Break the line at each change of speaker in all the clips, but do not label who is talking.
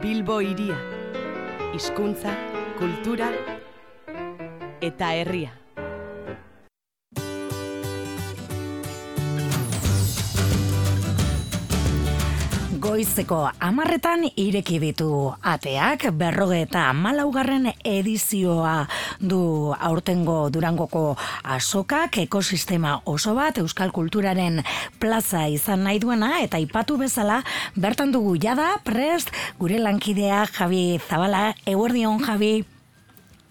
Bilbo iria, hizkuntza, kultura eta herria.
Goizeko amarretan ireki ditu ateak, berroge eta malaugarren edizioa du aurtengo durangoko asokak, ekosistema oso bat, euskal kulturaren plaza izan nahi duena, eta ipatu bezala, bertan dugu jada, prest, gure lankidea Javi Zabala, eguerdion Javi.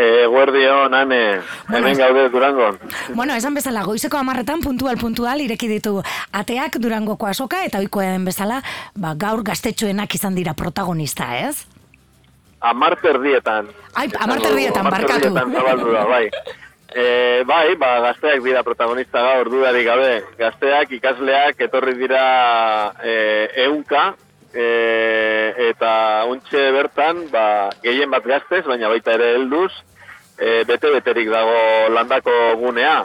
E, guardion, ane, bueno, hemen gaude Durangon.
Bueno, esan bezala, goizeko amarretan puntual puntual ireki ditu ateak Durangoko asoka, eta oikoa den bezala, ba, gaur gaztetxoenak izan dira protagonista, ez?
Amar perdietan.
Ai, amar perdietan, barkatu.
da, bai. E, bai, ba, gazteak dira protagonista gaur dudarik gabe. Gazteak, ikasleak, etorri dira e, eunka, e, eta untxe bertan, ba, gehien bat gaztez, baina baita ere helduz, e, bete-beterik dago landako gunea.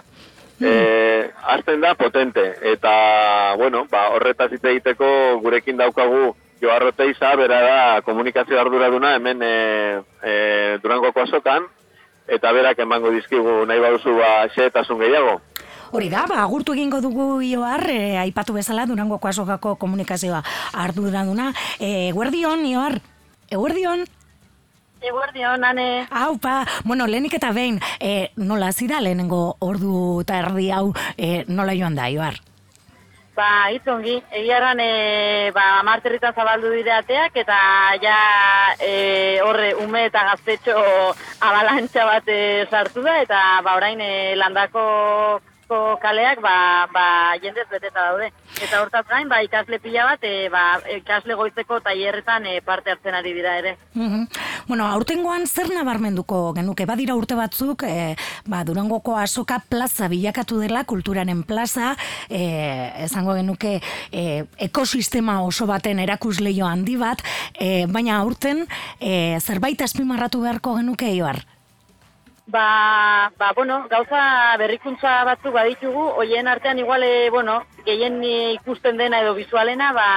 E, azten da potente, eta, bueno, ba, horretaz hitz egiteko gurekin daukagu Joarrote iza, bera da komunikazio arduraduna hemen e, e, durangoko azokan, eta berak emango dizkigu nahi baduzu ba, xeetasun gehiago.
Hori da, ba, agurtu egingo dugu Ioar, e, aipatu bezala Durango Kuasokako komunikazioa arduraduna. E, guardion, Ioar, eguerdion?
Eguerdion, ane.
Hau, pa, bueno, lehenik eta behin, e, nola zida lehenengo ordu eta erdi hau, e, nola joan da, Ioar?
Ba, itzongi, egiaran, e, ba, marterritan zabaldu direateak, eta ja, e, horre, ume eta gaztetxo abalantxa bat e, sartu da, eta, ba, orain, e, landako kaleak ba, ba jendez beteta daude. Eta hortaz gain, ba, ikasle pila bat, e, ba, ikasle goizeko tailerretan e, parte hartzen ari dira ere.
Mm Bueno, aurtengoan zer nabarmenduko genuke, badira urte batzuk, e, ba, durangoko asoka plaza bilakatu dela, kulturaren plaza, e, esango genuke e, ekosistema oso baten erakusleio handi bat, e, baina aurten e, zerbait azpimarratu beharko genuke, Ioar?
Ba, ba, bueno, gauza berrikuntza batzuk baditugu, hoien artean iguale, bueno, gehien ikusten dena edo bizualena, ba,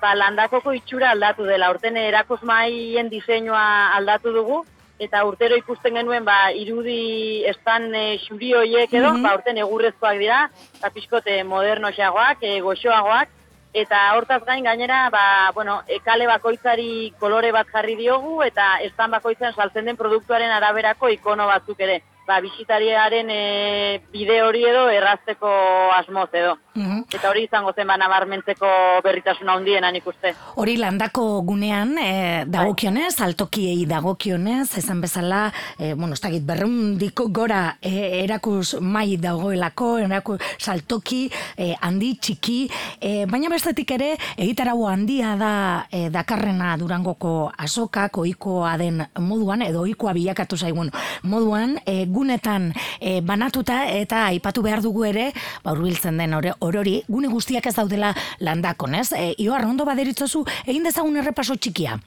ba landakoko itxura aldatu dela. Horten erakoz maien diseinua aldatu dugu, eta urtero ikusten genuen, ba, irudi estan e, xuri hoiek edo, mm ba, urten egurrezkoak dira, eta pixkote moderno xagoak, e, goxoagoak, Eta hortaz gain gainera, ba, bueno, ekale bakoitzari kolore bat jarri diogu eta estan bakoitzan saltzen den produktuaren araberako ikono batzuk ere ba, bisitariaren e, bide hori edo errazteko asmoz edo. Mhm. Eta hori izango zen ba nabarmentzeko berritasuna handiena ikuste.
Hori landako gunean e, dagokionez, altokiei dagokionez, esan bezala, e, bueno, ez dakit, berrundiko gora e, erakus mai dagoelako, erakus saltoki, e, handi, txiki, e, baina bestetik ere, egitarau handia da e, dakarrena durangoko azokak, oikoa den moduan, edo oikoa bilakatu zaigun moduan, e, gunetan e, banatuta eta aipatu behar dugu ere, ba hurbiltzen den orori, gune guztiak ez daudela landakon, ez? E, Io arrondo baderitzozu egin dezagun errepaso txikia.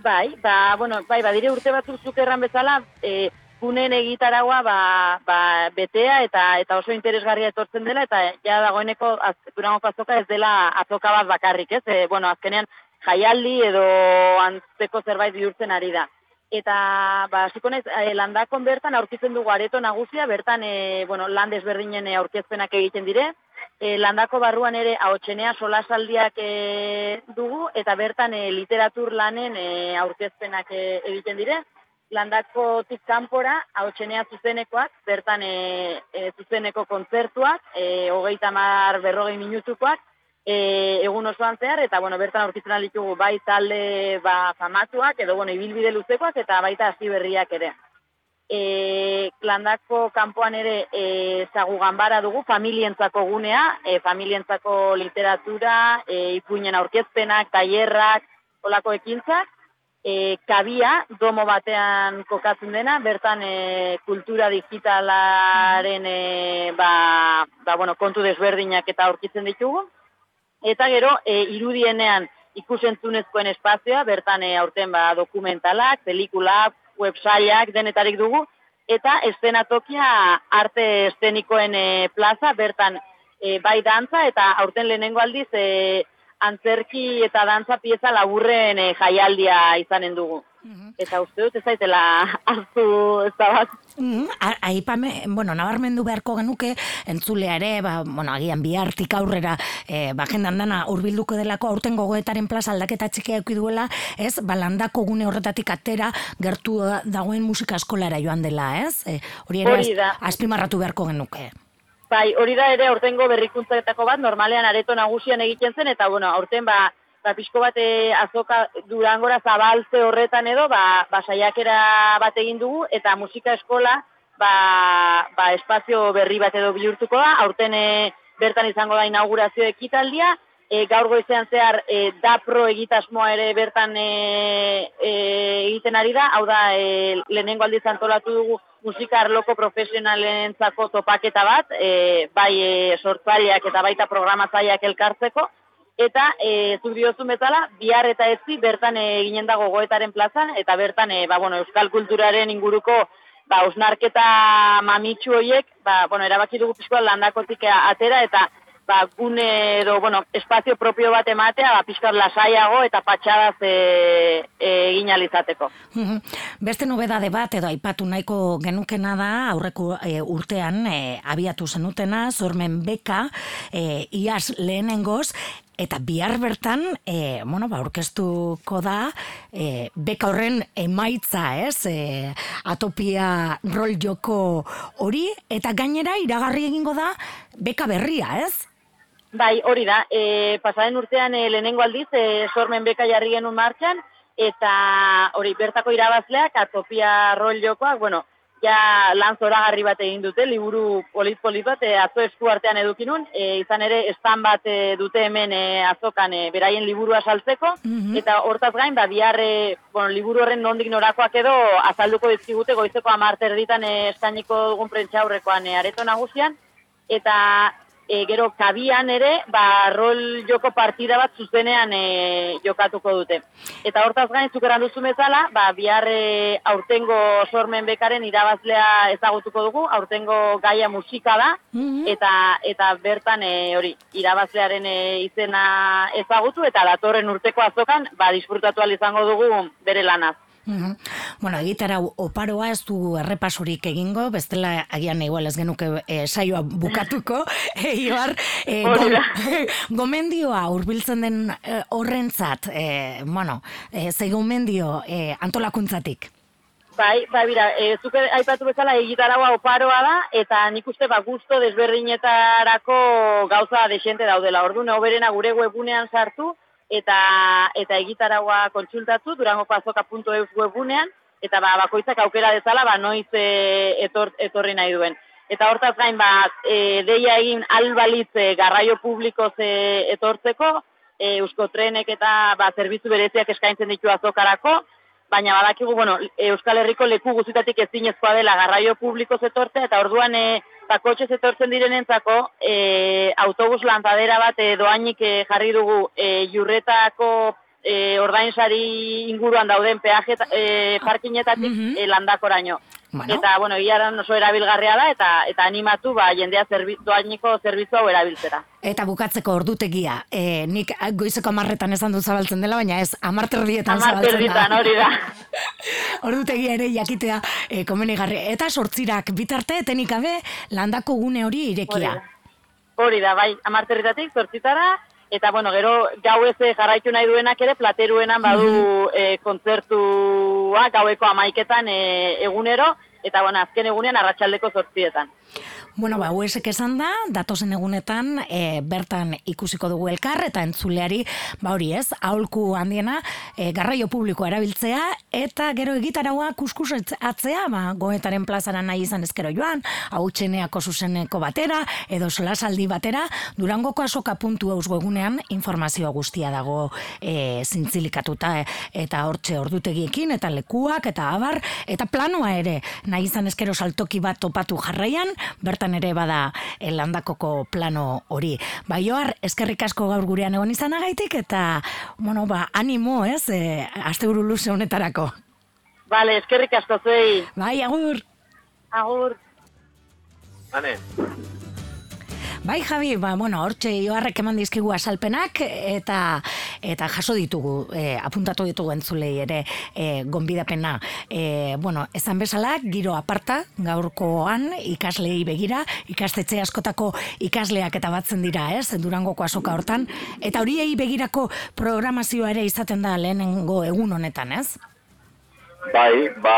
Bai, ba, bueno, bai, badire urte batzuk zuk erran bezala, e, gunen egitaragua ba, ba, betea eta eta oso interesgarria etortzen dela eta ja dagoeneko az, durango azoka ez dela azoka bat bakarrik, ez? E, bueno, azkenean jaialdi edo antzeko zerbait bihurtzen ari da eta ba sikonez e, landakon bertan aurkitzen dugu areto nagusia bertan e, bueno land desberdinen e, aurkezpenak egiten dire. E, landako barruan ere ahotsenea solasaldiak e, dugu eta bertan e, literatur lanen e, aurkezpenak e, egiten dire. Landako tik kanpora ahotsenea zuzenekoak bertan e, e, zuzeneko kontzertuak e, 30 berrogei minutukoak e, egun osoan zehar, eta bueno, bertan aurkitzen alitugu bai talde ba, famatuak, edo bueno, ibilbide luzekoak, eta baita hasi berriak ere. E, landako kanpoan ere e, zagu ganbara dugu, familientzako gunea, e, familientzako literatura, e, ipuinen aurkezpenak, tailerrak, olako ekintzak, e, kabia, domo batean kokatzen dena, bertan e, kultura digitalaren e, ba, ba, bueno, kontu desberdinak eta aurkitzen ditugu, Eta gero, e, irudienean ikusentzunezkoen espazioa, bertan e, aurten ba, dokumentalak, pelikulak, websaiak, denetarik dugu, eta estenatokia arte estenikoen e, plaza, bertan e, bai dantza, eta aurten lehenengo aldiz, e, antzerki eta dantza pieza laburren e, jaialdia izanen dugu. Eta uste dut ez zaitela hartu ez da bat.
Mm, aipame, bueno, nabarmendu beharko genuke, entzulea ere, ba, bueno, agian bihartik aurrera, e, ba, jendan dana urbilduko delako aurten gogoetaren plaza aldaketa txikia duela, ez, ba, landako gune horretatik atera, gertu da- dagoen musika eskolara joan dela, ez? E, hori ere,
Hori
azpimarratu beharko genuke.
Bai, hori da ere aurtengo berrikuntzetako bat, normalean areto nagusian egiten zen, eta bueno, aurten ba, ba pixko bat eh, azoka durangora zabaltze horretan edo, ba, ba saiakera bat egin dugu, eta musika eskola, ba, ba espazio berri bat edo bihurtuko da, aurten eh, bertan izango da inaugurazio ekitaldia, e, gaur goizean zehar e, dapro egitasmoa ere bertan e, e, egiten ari da, hau da e, lehenengo aldiz antolatu dugu musika arloko profesionalentzako topaketa bat, e, bai e, sortzaileak eta baita programatzaileak elkartzeko, eta e, zuk diozun bezala, bihar eta etzi bertan e, ginen dago goetaren plazan, eta bertan e, ba, bueno, euskal kulturaren inguruko ba, osnarketa mamitsu horiek, ba, bueno, erabaki dugu pixkoa landakotik atera, eta ba, gune edo, bueno, espazio propio bat ematea, ba, pixkat lasaiago eta patxadaz e, e, egin alizateko.
Beste nobedade bat edo aipatu nahiko genukena da aurreko e, urtean e, abiatu zenutena zormen beka e, iaz lehenengoz eta bihar bertan e, bueno, ba, orkestuko da e, beka horren emaitza ez? E, atopia rol joko hori. Eta gainera iragarri egingo da beka berria ez?
Bai, hori da, e, pasaren urtean e, lehenengo aldiz, e, sormen beka jarri genuen martxan, eta hori bertako irabazleak, atopia rol jokoak, bueno, ja lan zoragarri bat egin dute, liburu polit-polit bat, e, atzo esku artean edukinun, e, izan ere, estan bat e, dute hemen e, azokan e, beraien liburua saltzeko, eta hortaz gain, ba, bihar, e, bueno, liburu horren nondik norakoak edo azalduko dizkigute goizeko amarter ditan e, eskainiko dugun prentxaurrekoan e, areto nagusian, eta e, gero kabian ere, ba, rol joko partida bat zuzenean e, jokatuko dute. Eta hortaz gain, zukeran duzu bezala, ba, bihar e, aurtengo sormen bekaren irabazlea ezagutuko dugu, aurtengo gaia musika da, eta eta bertan e, hori irabazlearen e, izena ezagutu, eta datorren urteko azokan, ba, disfrutatu izango dugu bere lanaz.
Mhm. Bueno, egitara oparoa ez du errepasurik egingo, bestela agian igual ez genuke e, saioa bukatuko, e, Ibar, e,
da.
gomendioa hurbiltzen den e, horrentzat, e, bueno, e, ze gomendio e, antolakuntzatik.
Bai, bai, bira, e, zuk aipatu bezala egitaragoa oparoa da, eta nik uste ba gusto desberdinetarako gauza desente daudela. Ordu oberena gure webunean sartu, eta eta egitaragoa kontsultatu, durangokoazoka.eus webunean, eta ba, bakoitzak aukera dezala, ba, noiz e, etor, etorri nahi duen. Eta hortaz gain, ba, e, deia egin albalitz e, garraio publiko ze etortzeko, e, eusko trenek eta ba, zerbitzu bereziak eskaintzen ditu azokarako, baina badakigu, bueno, Euskal Herriko leku guztitatik ezinezkoa dela garraio publiko zetortzea, eta orduan e, bakotxe zetortzen direnentzako e, autobus lanzadera bat e, doainik e, jarri dugu e, jurretako e, ordainsari inguruan dauden peaje e, parkinetatik
Mhm.
e, landakoraino.
Bueno.
Eta, bueno, iaran oso erabilgarria da, eta eta animatu, ba, jendea zerbi, doainiko zerbitzu hau erabiltzera.
Eta bukatzeko ordutegia, e, nik goizeko amarretan esan dut zabaltzen dela, baina ez, amarterdietan
Amar
zabaltzen da.
hori da.
Ordutegia ere jakitea e, komenigarri. Eta sortzirak bitarte, etenik gabe, landako gune hori
Hori
irekia.
da. Hori da, bai, amarterritatik, zortzitara, eta, bueno, gero, gau ez eh, jarraitu nahi duenak ere, plateruenan badu e, kontzertua gaueko amaiketan e, egunero, eta, bueno, azken egunean arratsaldeko zortzietan.
Bueno, ba, huesek esan da, datozen egunetan e, bertan ikusiko dugu elkar eta entzuleari, ba hori ez, aholku handiena, e, garraio publikoa erabiltzea, eta gero egitaragoa kuskus atzea, ba, goetaren plazara nahi izan ezkero joan, hau txeneako zuzeneko batera, edo solasaldi batera, durangoko asoka puntu eus webunean informazio guztia dago e, zintzilikatuta, e, eta hortxe ordutegiekin, eta lekuak, eta abar, eta planoa ere, nahi izan ezkero saltoki bat topatu jarraian, bertan ere bada eh, landakoko plano hori. Ba, Joar, eskerrik asko gaur gurean egon izanagaitik eta, bueno, ba, animo, ez, e, asteburu luze honetarako.
Bale, eskerrik asko zuei.
Bai, agur!
Agur.
Hane,
Bai, Javi, ba, bueno, hortxe joarrek eman dizkigu asalpenak eta eta jaso ditugu, e, apuntatu ditugu entzulei ere e, gonbidapena. E, bueno, esan bezala, giro aparta, gaurkoan ikaslei begira, ikastetxe askotako ikasleak eta batzen dira, ez, durangoko asoka hortan, eta horiei begirako programazioa ere izaten da lehenengo egun honetan, ez?
Bai, ba,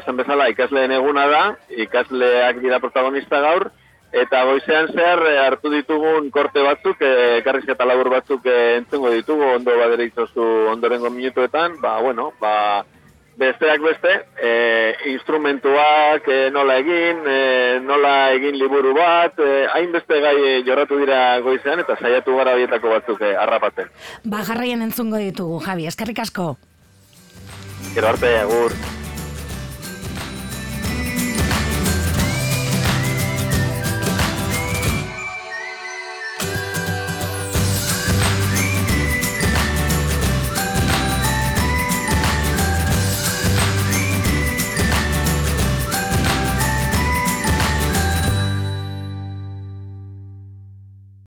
esan bezala ikasleen eguna da, ikasleak dira protagonista gaur, eta goizean zehar eh, hartu ditugun korte batzuk, eh, karrizketa labur batzuk eh, entzungo ditugu, ondo badere izozu ondorengo minutuetan, ba, bueno, ba, besteak beste, e, instrumentuak e, nola egin, e, nola egin liburu bat, e, hainbeste gai e, jorratu dira goizean, eta saiatu gara horietako batzuk e, harrapaten.
Ba, jarraien entzungo ditugu, Javi, eskerrik asko.
Gero arte, agur.